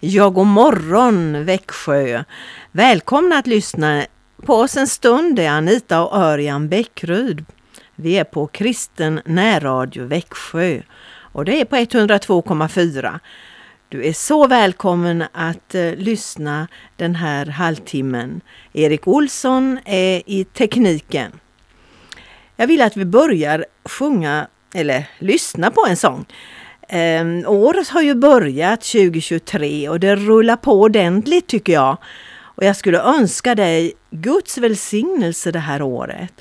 Ja, god morgon Växjö! Välkomna att lyssna på oss en stund. Det är Anita och Örjan Bäckryd. Vi är på Kristen närradio Växjö och det är på 102,4. Du är så välkommen att eh, lyssna den här halvtimmen. Erik Olsson är i tekniken. Jag vill att vi börjar sjunga eller lyssna på en sång. Um, året har ju börjat 2023 och det rullar på ordentligt tycker jag. Och jag skulle önska dig Guds välsignelse det här året.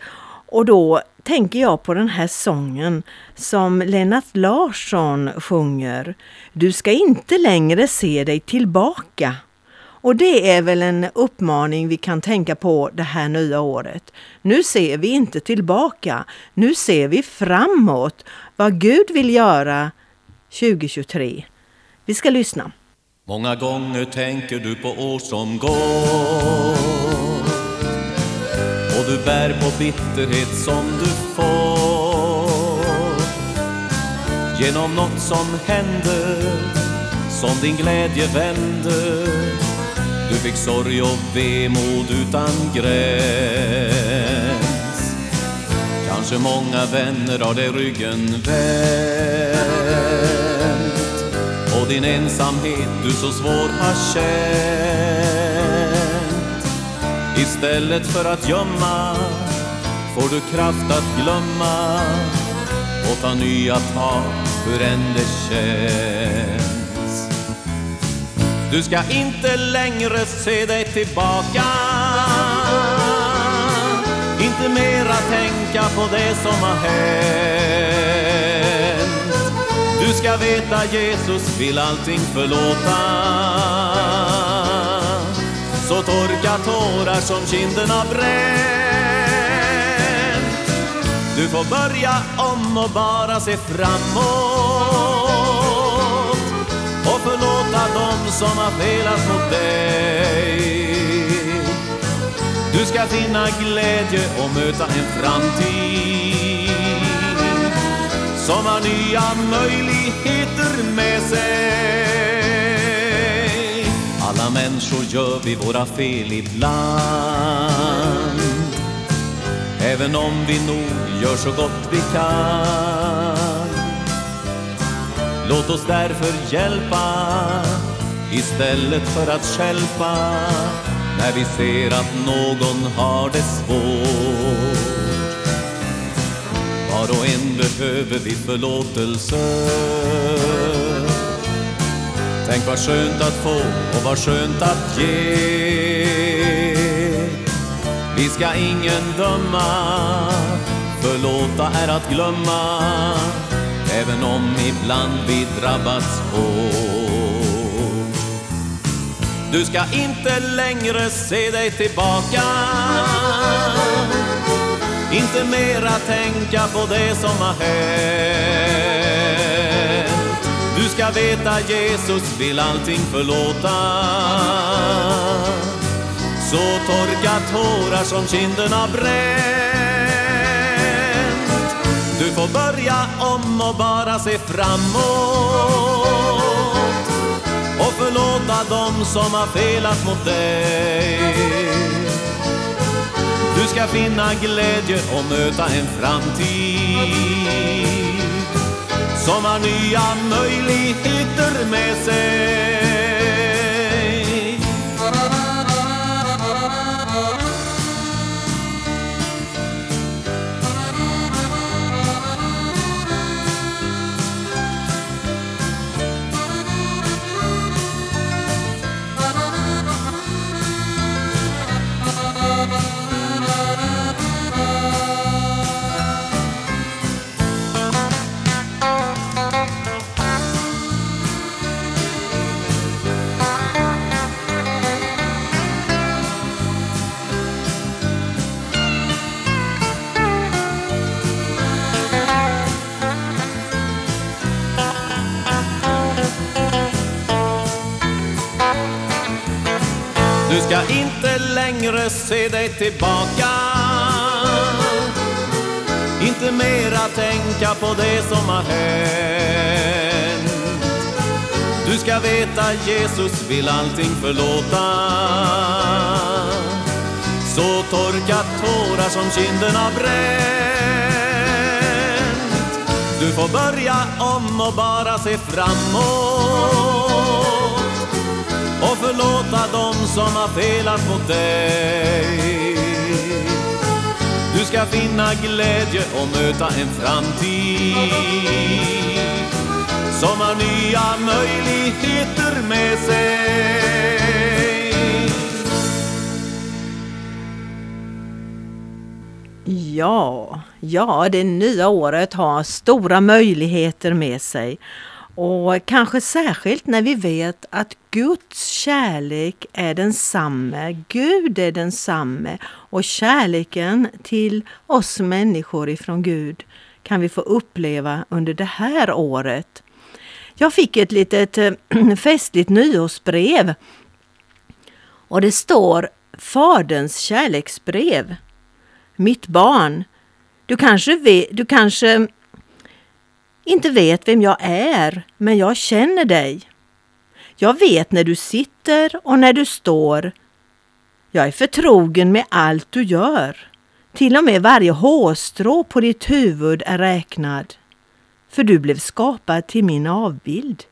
Och då tänker jag på den här sången som Lennart Larsson sjunger. Du ska inte längre se dig tillbaka. Och det är väl en uppmaning vi kan tänka på det här nya året. Nu ser vi inte tillbaka, nu ser vi framåt vad Gud vill göra 2023. Vi ska lyssna. Många gånger tänker du på år som går. Och du bär på bitterhet som du får. Genom något som hände som din glädje vände du fick sorg och vemod utan gräns. Kanske många vänner har dig ryggen vänd och din ensamhet du så svår har känt. Istället för att gömma får du kraft att glömma och ta nya tag hur än det känns. Du ska inte längre se dig tillbaka. Inte mera tänka på det som har hänt. Du ska veta Jesus vill allting förlåta. Så torka tårar som kinderna bränt. Du får börja om och bara se framåt. Och förlåta dem som har felat mot dig. Du ska finna glädje och möta en framtid som har nya möjligheter med sig. Alla människor gör vi våra fel ibland Även om vi nog gör så gott vi kan Låt oss därför hjälpa istället för att skälpa när vi ser att någon har det svårt. Var och en behöver vi förlåtelse. Tänk vad skönt att få och vad skönt att ge. Vi ska ingen döma, förlåta är att glömma även om ibland vi drabbats hårt. Du ska inte längre se dig tillbaka inte mera tänka på det som har hänt. Du ska veta Jesus vill allting förlåta. Så torka tårar som kinderna bränt du får börja om och bara se framåt och förlåta dem som har felat mot dig. Ska finna glädje och möta en framtid som har nya möjligheter med sig. Ska inte längre se dig tillbaka. Inte mera tänka på det som har hänt. Du ska veta Jesus vill allting förlåta. Så torka tårar som kinderna bränt. Du får börja om och bara se framåt förlåta dem som har felat mot dig. Du ska finna glädje och möta en framtid som har nya möjligheter med sig. Ja, ja, det nya året har stora möjligheter med sig. Och kanske särskilt när vi vet att Guds kärlek är densamme, Gud är densamme och kärleken till oss människor ifrån Gud kan vi få uppleva under det här året. Jag fick ett litet eh, festligt nyårsbrev och det står Faderns kärleksbrev. Mitt barn, du kanske, vet, du kanske inte vet vem jag är, men jag känner dig. Jag vet när du sitter och när du står. Jag är förtrogen med allt du gör. Till och med varje hårstrå på ditt huvud är räknad. För du blev skapad till min avbild.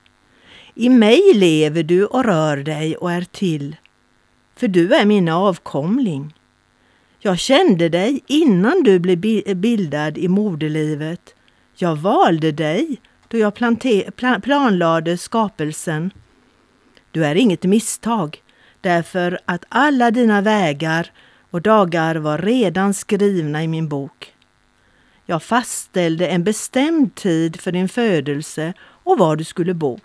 I mig lever du och rör dig och är till. För du är min avkomling. Jag kände dig innan du blev bildad i moderlivet jag valde dig då jag plan planlade skapelsen. Du är inget misstag, därför att alla dina vägar och dagar var redan skrivna i min bok. Jag fastställde en bestämd tid för din födelse och var du skulle bo.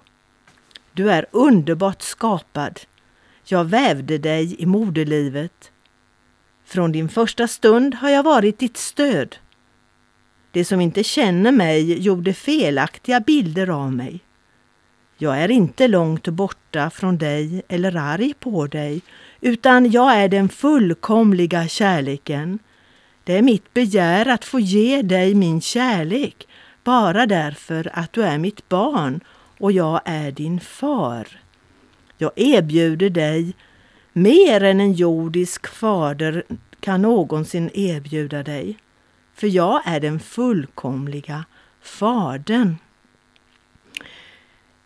Du är underbart skapad. Jag vävde dig i moderlivet. Från din första stund har jag varit ditt stöd. De som inte känner mig gjorde felaktiga bilder av mig. Jag är inte långt borta från dig eller arg på dig, utan jag är den fullkomliga kärleken. Det är mitt begär att få ge dig min kärlek, bara därför att du är mitt barn och jag är din far. Jag erbjuder dig mer än en jordisk fader kan någonsin erbjuda dig för jag är den fullkomliga Fadern.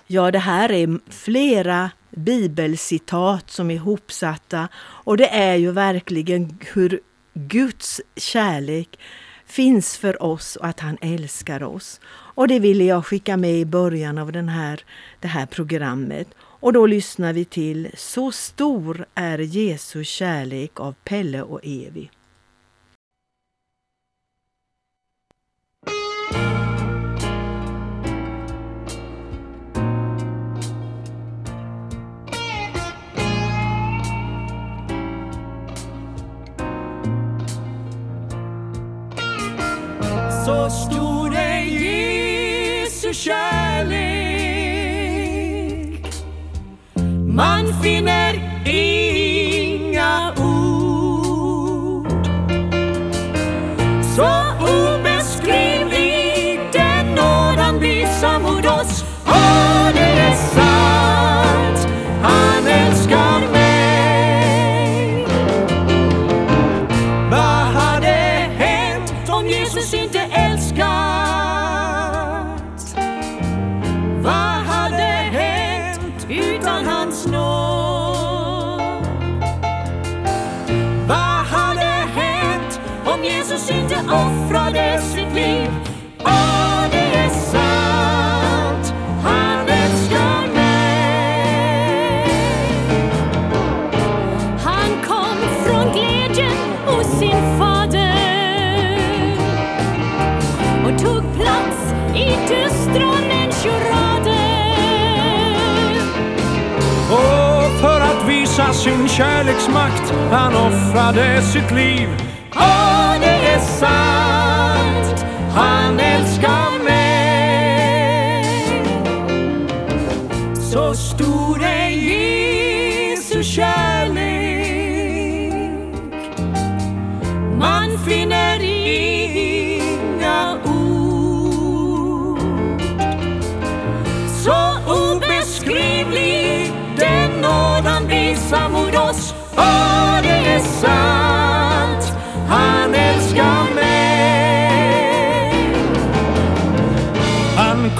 Ja, det här är flera bibelcitat som är hopsatta och det är ju verkligen hur Guds kärlek finns för oss och att han älskar oss. Och det ville jag skicka med i början av den här, det här programmet. Och då lyssnar vi till Så stor är Jesu kärlek av Pelle och Evi. Kärlek. Man finner i sin kärleksmakt han offrade sitt liv. Åh, det är sant, han älskar mig. Så stor är Jesu kärlek. Man finner i,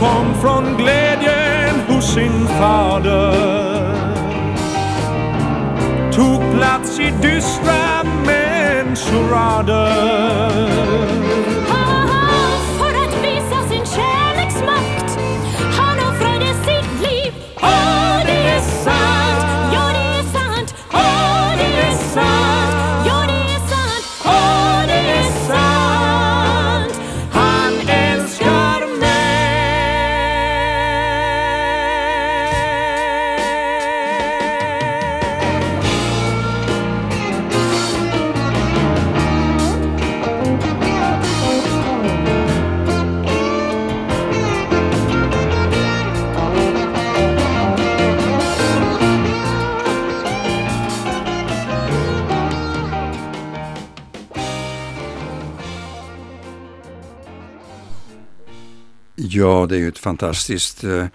kom från glädjen hos sin fader. Tog plats i dystra människorader. Ja, det är ju ett fantastiskt eh,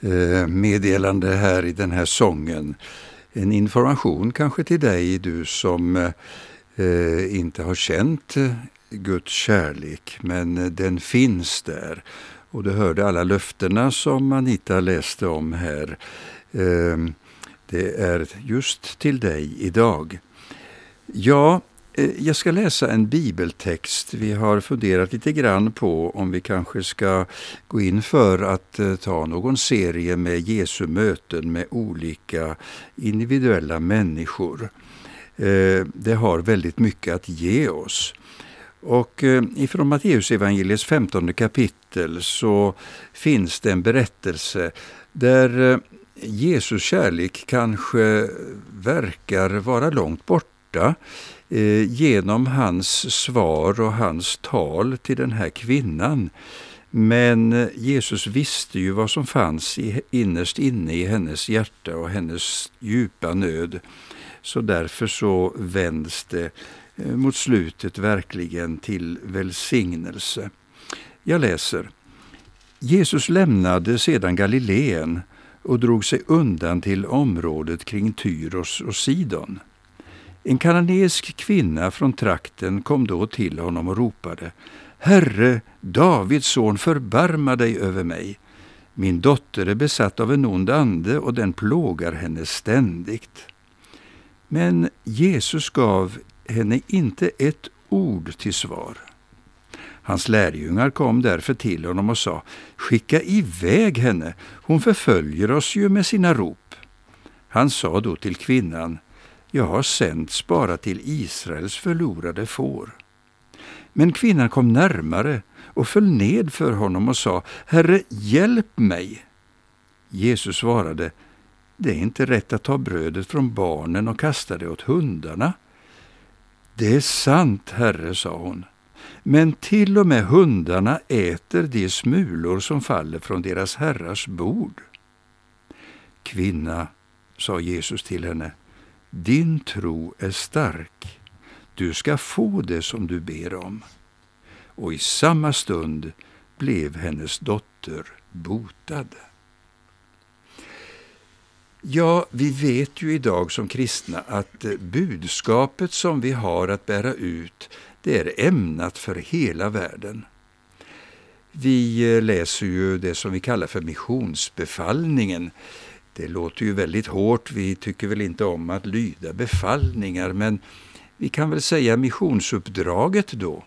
eh, meddelande här i den här sången. En information kanske till dig, du som eh, inte har känt Guds kärlek, men den finns där. Och du hörde alla löftena som Anita läste om här. Det är just till dig idag. Ja, Eh, jag ska läsa en bibeltext. Vi har funderat lite grann på om vi kanske ska gå in för att eh, ta någon serie med Jesu möten med olika individuella människor. Eh, det har väldigt mycket att ge oss. Och ifrån Matteusevangeliets 15 kapitel så finns det en berättelse där Jesus kärlek kanske verkar vara långt borta Eh, genom hans svar och hans tal till den här kvinnan. Men eh, Jesus visste ju vad som fanns i, innerst inne i hennes hjärta och hennes djupa nöd. Så därför så vänds det eh, mot slutet verkligen till välsignelse. Jag läser. Jesus lämnade sedan Galileen och drog sig undan till området kring Tyros och Sidon. En kananesk kvinna från trakten kom då till honom och ropade Herre, Davids son, förbarma dig över mig. Min dotter är besatt av en ond ande och den plågar henne ständigt. Men Jesus gav henne inte ett ord till svar. Hans lärjungar kom därför till honom och sa Skicka iväg henne, hon förföljer oss ju med sina rop. Han sa då till kvinnan jag har sänts bara till Israels förlorade får. Men kvinnan kom närmare och föll ned för honom och sa Herre, hjälp mig. Jesus svarade Det är inte rätt att ta brödet från barnen och kasta det åt hundarna. Det är sant, Herre, sa hon. Men till och med hundarna äter de smulor som faller från deras herrars bord. Kvinna, sa Jesus till henne, din tro är stark. Du ska få det som du ber om. Och i samma stund blev hennes dotter botad. Ja, vi vet ju idag som kristna att eh, budskapet som vi har att bära ut, det är ämnat för hela världen. Vi eh, läser ju det som vi kallar för missionsbefallningen. Det låter ju väldigt hårt, vi tycker väl inte om att lyda befallningar, men vi kan väl säga missionsuppdraget då.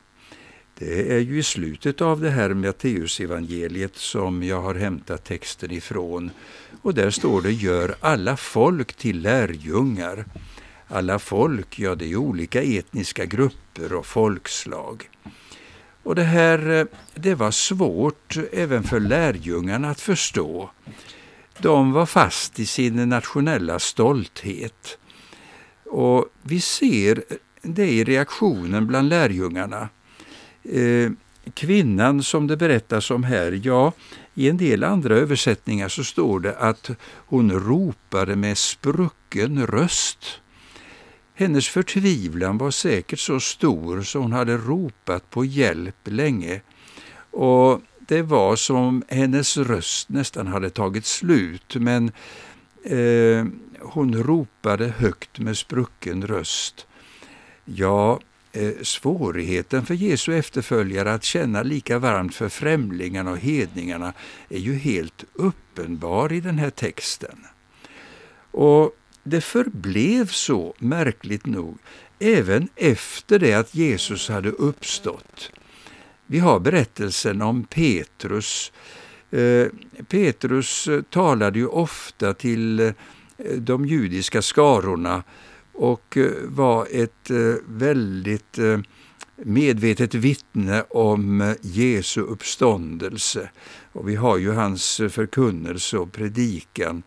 Det är ju i slutet av det här Matteusevangeliet som jag har hämtat texten ifrån. Och där står det Gör alla folk till lärjungar. Alla folk, ja det är olika etniska grupper och folkslag. Och det här, eh, det var svårt även för lärjungarna att förstå. De var fast i sin nationella stolthet. Och vi ser det i reaktionen bland lärjungarna. Eh, kvinnan som det berättas om här, ja, i en del andra översättningar så står det att hon ropade med sprucken röst. Hennes förtvivlan var säkert så stor så hon hade ropat på hjälp länge. Och det var som hennes röst nästan hade tagit slut, men eh, hon ropade högt med sprucken röst. Ja, eh, svårigheten för Jesu efterföljare att känna lika varmt för främlingarna och hedningarna är ju helt uppenbar i den här texten. Och det förblev så, märkligt nog, även efter det att Jesus hade uppstått. Vi har berättelsen om Petrus. Eh, Petrus eh, talade ju ofta till eh, de judiska skarorna och var ett väldigt medvetet vittne om Jesu uppståndelse. Och vi har ju hans förkunnelse och predikan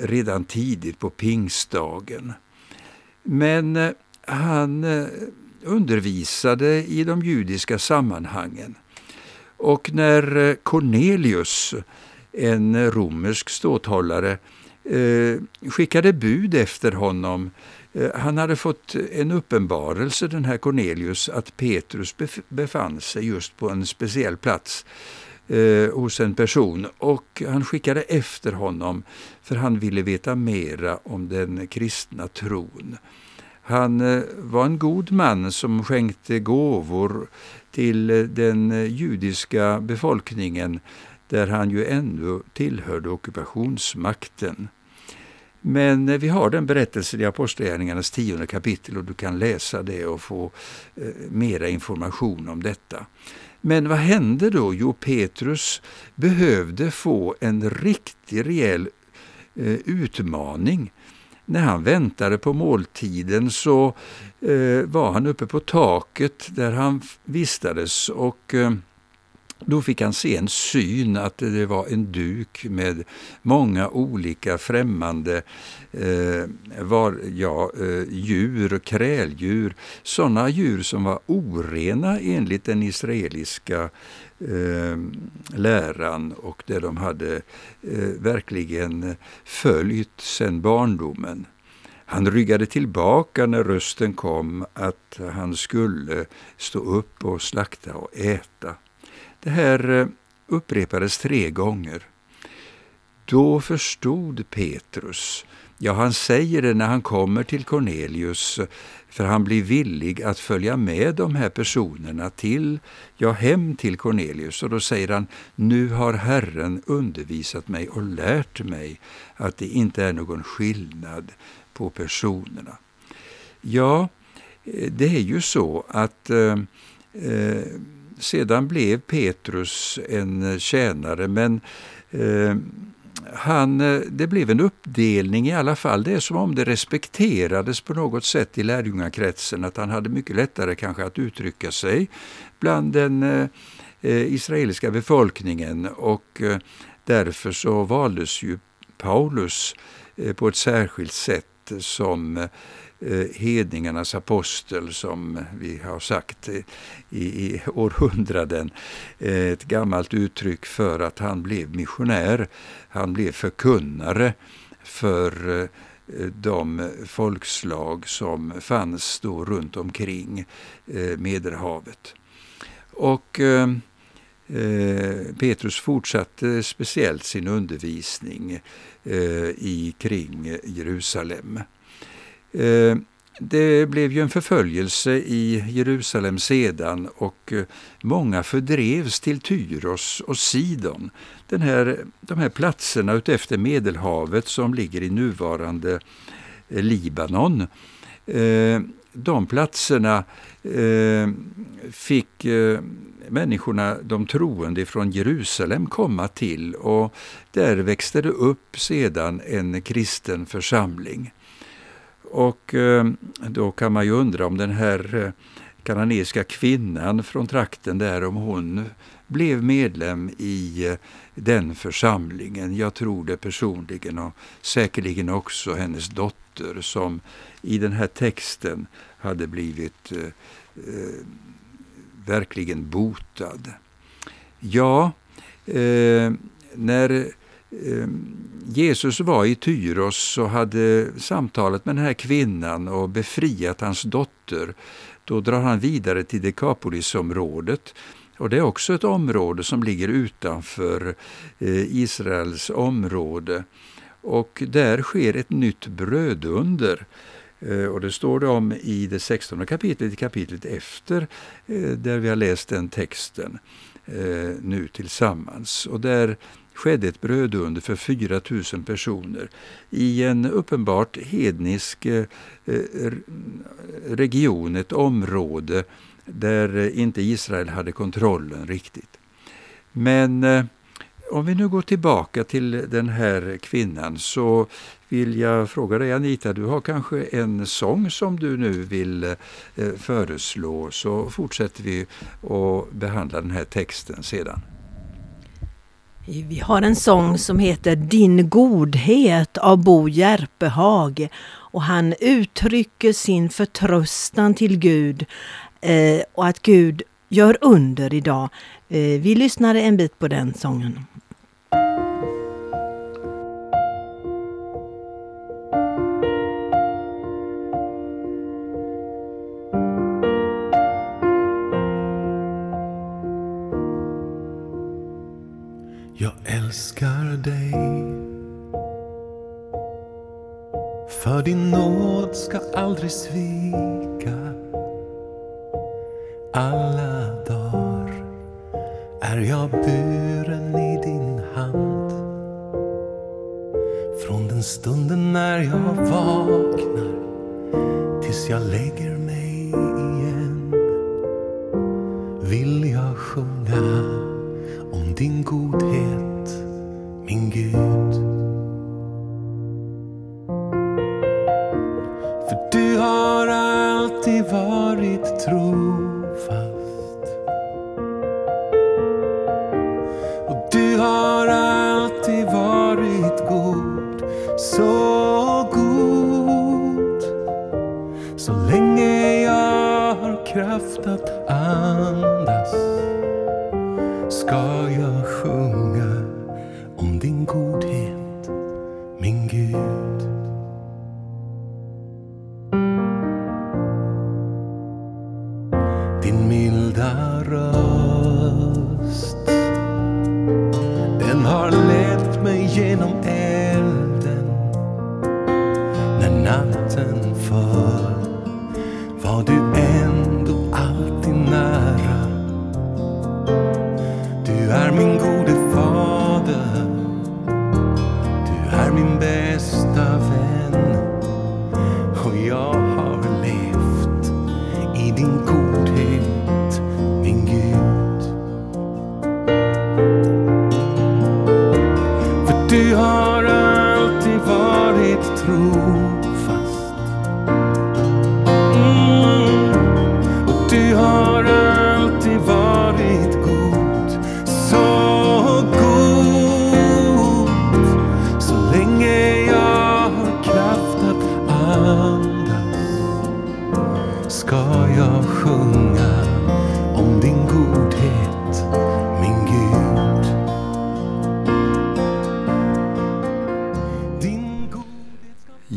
redan tidigt på pingstdagen. Men han undervisade i de judiska sammanhangen. Och när eh, Cornelius, en romersk ståthållare, eh, skickade bud efter honom eh, han hade fått en uppenbarelse, den här Cornelius, att Petrus befann sig just på en speciell plats eh, hos en person och han skickade efter honom för han ville veta mera om den kristna tron. Han eh, var en god man som skänkte gåvor till eh, den eh, judiska befolkningen där han ju ännu tillhörde ockupationsmakten. Men vi har den berättelsen i Apostlagärningarnas tionde kapitel och du kan läsa det och få eh, mera information om detta. Men vad hände då? Jo, Petrus behövde få en riktig rejäl eh, utmaning när han väntade på måltiden så eh, var han uppe på taket där han vistades och eh, då fick han se en syn, att det var en duk med många olika främmande eh, var, ja, eh, djur, kräldjur, sådana djur som var orena enligt den israeliska eh, läran och det de hade eh, verkligen följt sedan barndomen. Han ryggade tillbaka när rösten kom att han skulle stå upp och slakta och äta. Det här eh, upprepades tre gånger. Då förstod Petrus, ja han säger det när han kommer till Cornelius, för han blir villig att följa med de här personerna till, ja hem till Cornelius. Och då säger han, nu har Herren undervisat mig och lärt mig att det inte är någon skillnad på personerna. Ja, eh, det är ju så att eh, eh sedan blev Petrus en tjänare, men eh, han, eh, det blev en uppdelning i alla fall. Det är som om det respekterades på något sätt i lärjungakretsen, att han hade mycket lättare kanske att uttrycka sig bland den eh, eh israeliska befolkningen och eh, därför så valdes ju Paulus eh, på ett särskilt sätt som Eh, Eh, hedningarnas apostel som vi har sagt i, i århundraden. Eh, ett gammalt uttryck för att han blev missionär. Han blev förkunnare för eh, de folkslag som fanns då runt omkring Medelhavet. Och Petrus fortsatte speciellt sin undervisning i kring Jerusalem. Eh, det blev ju en förföljelse i Jerusalem sedan och eh, många fördrevs till Tyros och Sidon. Den här, de här platserna utefter Medelhavet som ligger i nuvarande eh, Libanon. De platserna fick människorna, de troende från Jerusalem komma till och där växte det upp sedan en kristen församling. Och eh, då kan man ju undra om den här eh, kanadensiska kananeiska kvinnan från trakten där, om hon blev medlem i eh, den församlingen. Jag tror det personligen och säkerligen också hennes dotter som i den här texten hade blivit eh, verkligen botad. Ja, eh, när Ehm, Jesus var i Tyros och hade samtalat med den här kvinnan och befriat hans dotter. Då drar han vidare till Dekapolisområdet. Och det är också ett område som ligger utanför eh, Israels område. Och där sker ett nytt brödunder. Eh, och det står det om i det 16 kapitlet, i kapitlet efter, eh, där vi har läst den texten nu tillsammans. Och där skedde ett brödunder för 4 000 personer i en uppenbart hednisk eh, region, ett område där inte Israel hade kontrollen riktigt. Men eh, om vi nu går tillbaka till den här kvinnan så vill jag fråga dig Anita, du har kanske en sång som du nu vill eh, föreslå så fortsätter vi att behandla den här texten sedan. Vi har en sång som heter Din godhet av Bo Järpehag och han uttrycker sin förtröstan till Gud eh, och att Gud gör under idag. Eh, vi lyssnade en bit på den sången. Natten för var du ändå alltid nära.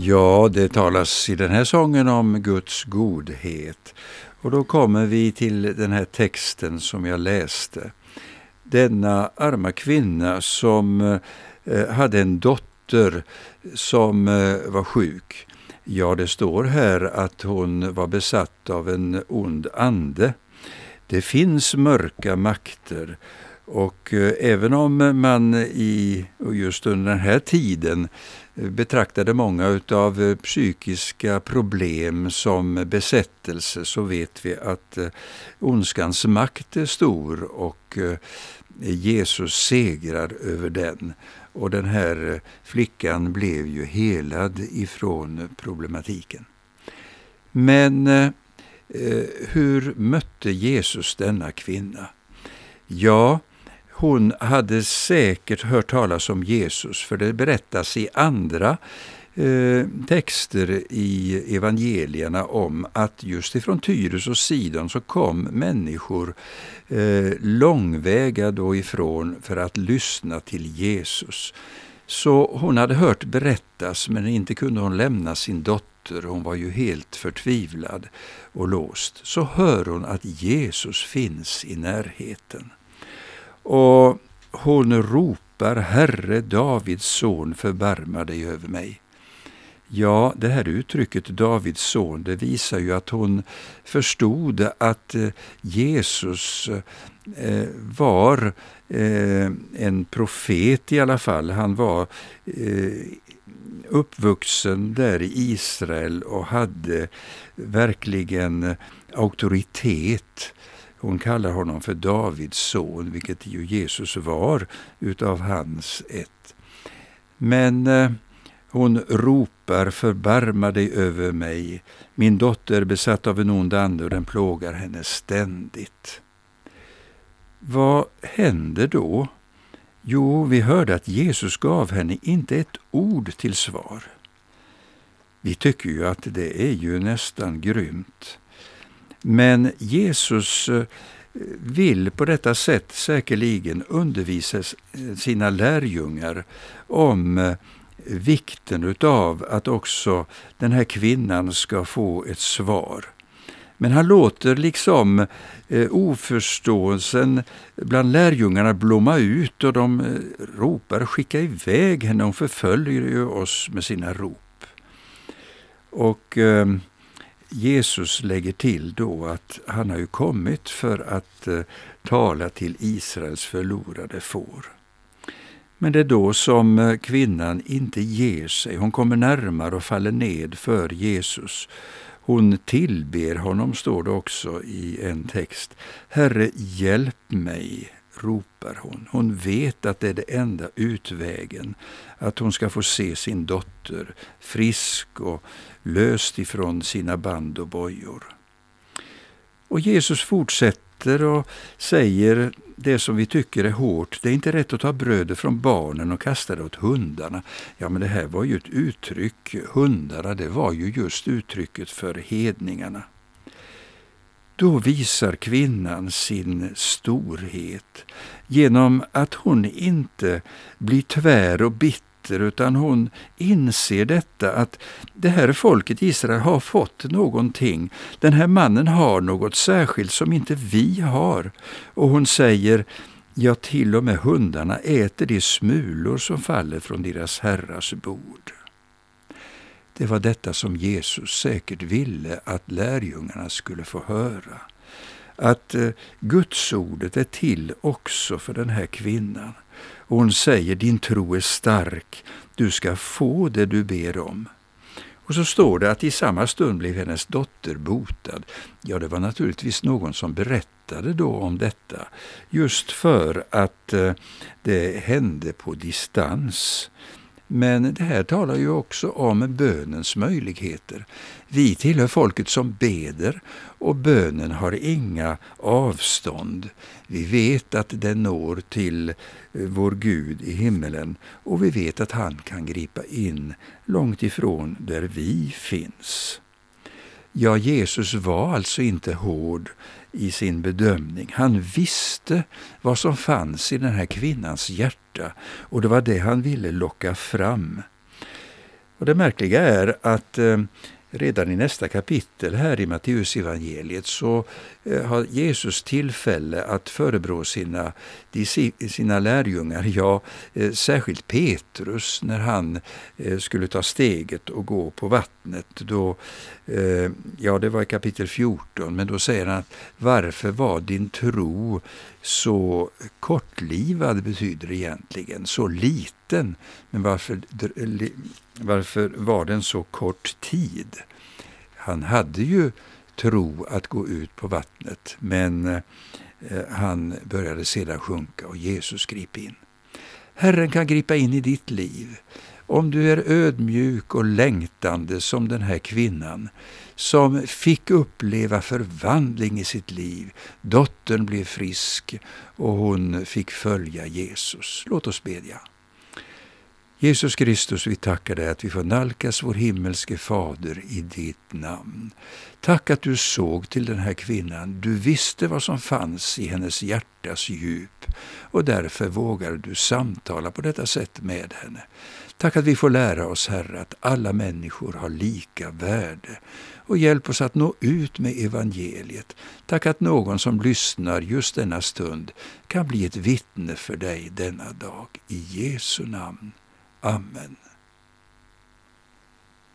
Ja, det talas i den här sången om Guds godhet. Och då kommer vi till den här texten som jag läste. Denna arma kvinna som eh, hade en dotter som eh, var sjuk. Ja, det står här att hon var besatt av en ond ande. Det finns mörka makter och eh, även om man i, just under den här tiden eh, Eh, betraktade många av eh, psykiska problem som besättelse så vet vi att eh, ondskans makt är stor och Jesus segrar över den. Och den här flickan blev ju helad ifrån problematiken. Men hur mötte Jesus denna kvinna? Ja, hon hade säkert hört talas om Jesus, för det berättas i andra eh, texter i evangelierna om att just ifrån Tyrus och Sidon så kom människor eh, långväga då ifrån för att lyssna till Jesus. Så hon hade hört berättas, men inte kunde hon lämna sin dotter. Hon var ju helt förtvivlad och låst. Så hör hon att Jesus finns i närheten. Och hon ropar Herre Davids son, förbarma dig över mig. Ja, det här uttrycket Davids son, det visar ju att hon förstod att eh, Jesus eh, var eh, en profet i alla fall. Han var uppvuxen där i Israel och hade verkligen auktoritet. Hon kallar honom för Davids son, vilket ju Jesus var utav hans ett. Men eh, hon ropar förbarma dig över mig. Min dotter är besatt av en ond ande och den plågar henne ständigt. Vad händer då? Jo, vi hörde att Jesus gav henne inte ett ord till svar. Vi tycker ju att det är ju nästan grymt. Men Jesus eh, vill på detta sätt säkerligen undervisa sina lärjungar om eh, vikten utav att också den här kvinnan ska få ett svar. Men han låter liksom eh, oförståelsen bland lärjungarna blomma ut och de eh, ropar skicka iväg henne, hon förföljer ju oss med sina rop. Och eh, Jesus lägger till då att han har ju kommit för att eh, tala till Israels förlorade får. Men det är då som eh, kvinnan inte ger sig. Hon kommer närmare och faller ned för Jesus. Hon tillber honom, står det också i en text. Herre, hjälp mig, ropar hon. Hon vet att det är det enda utvägen, att hon ska få se sin dotter frisk och löst ifrån sina band och bojor. Och Jesus fortsätter och säger det som vi tycker är hårt. Det är inte rätt att ta brödet från barnen och kasta det åt hundarna. Ja, men det här var ju ett uttryck. Hundarna, det var ju just uttrycket för hedningarna. Då visar kvinnan sin storhet genom att hon inte blir tvär och bitter utan hon inser detta att det här folket Israel har fått någonting. Den här mannen har något särskilt som inte vi har. Och hon säger Ja, till och med hundarna äter de smulor som faller från deras herrars bord. Det var detta som Jesus säkert ville att lärjungarna skulle få höra. Att eh, Gudsordet är till också för den här kvinnan. Och hon säger, din tro är stark, du ska få det du ber om. Och så står det att i samma stund blev hennes dotter botad. Ja, det var naturligtvis någon som berättade då om detta, just för att eh, det hände på distans. Men det här talar ju också om bönens möjligheter. Vi tillhör folket som beder och bönen har inga avstånd. Vi vet att den når till eh, vår Gud i himmelen och vi vet att han kan gripa in långt ifrån där vi finns. Ja, Jesus var alltså inte hård i sin bedömning. Han visste vad som fanns i den här kvinnans hjärta och det var det han ville locka fram. Och Det märkliga är att eh, redan i nästa kapitel här i Matteusevangeliet så eh, har Jesus tillfälle att förebrå sina, sina lärjungar, ja eh, särskilt Petrus när han eh, skulle ta steget och gå på vattnet. Då, ja, det var i kapitel 14, men då säger han att varför var din tro så kortlivad betyder det egentligen, så liten. Men varför, varför var den så kort tid? Han hade ju tro att gå ut på vattnet, men eh, han började sedan sjunka och Jesus grep in. Herren kan gripa in i ditt liv. Om du är ödmjuk och längtande som den här kvinnan som fick uppleva förvandling i sitt liv. Dottern blev frisk och hon fick följa Jesus. Låt oss bedja. Jesus Kristus, vi tackar dig att vi får nalkas vår himmelske Fader i ditt namn. Tack att du såg till den här kvinnan. Du visste vad som fanns i hennes hjärtas djup och därför vågade du samtala på detta sätt med henne. Tack att vi får lära oss, Herre, att alla människor har lika värde och hjälp oss att nå ut med evangeliet. Tack att någon som lyssnar just denna stund kan bli ett vittne för dig denna dag. I Jesu namn. Amen.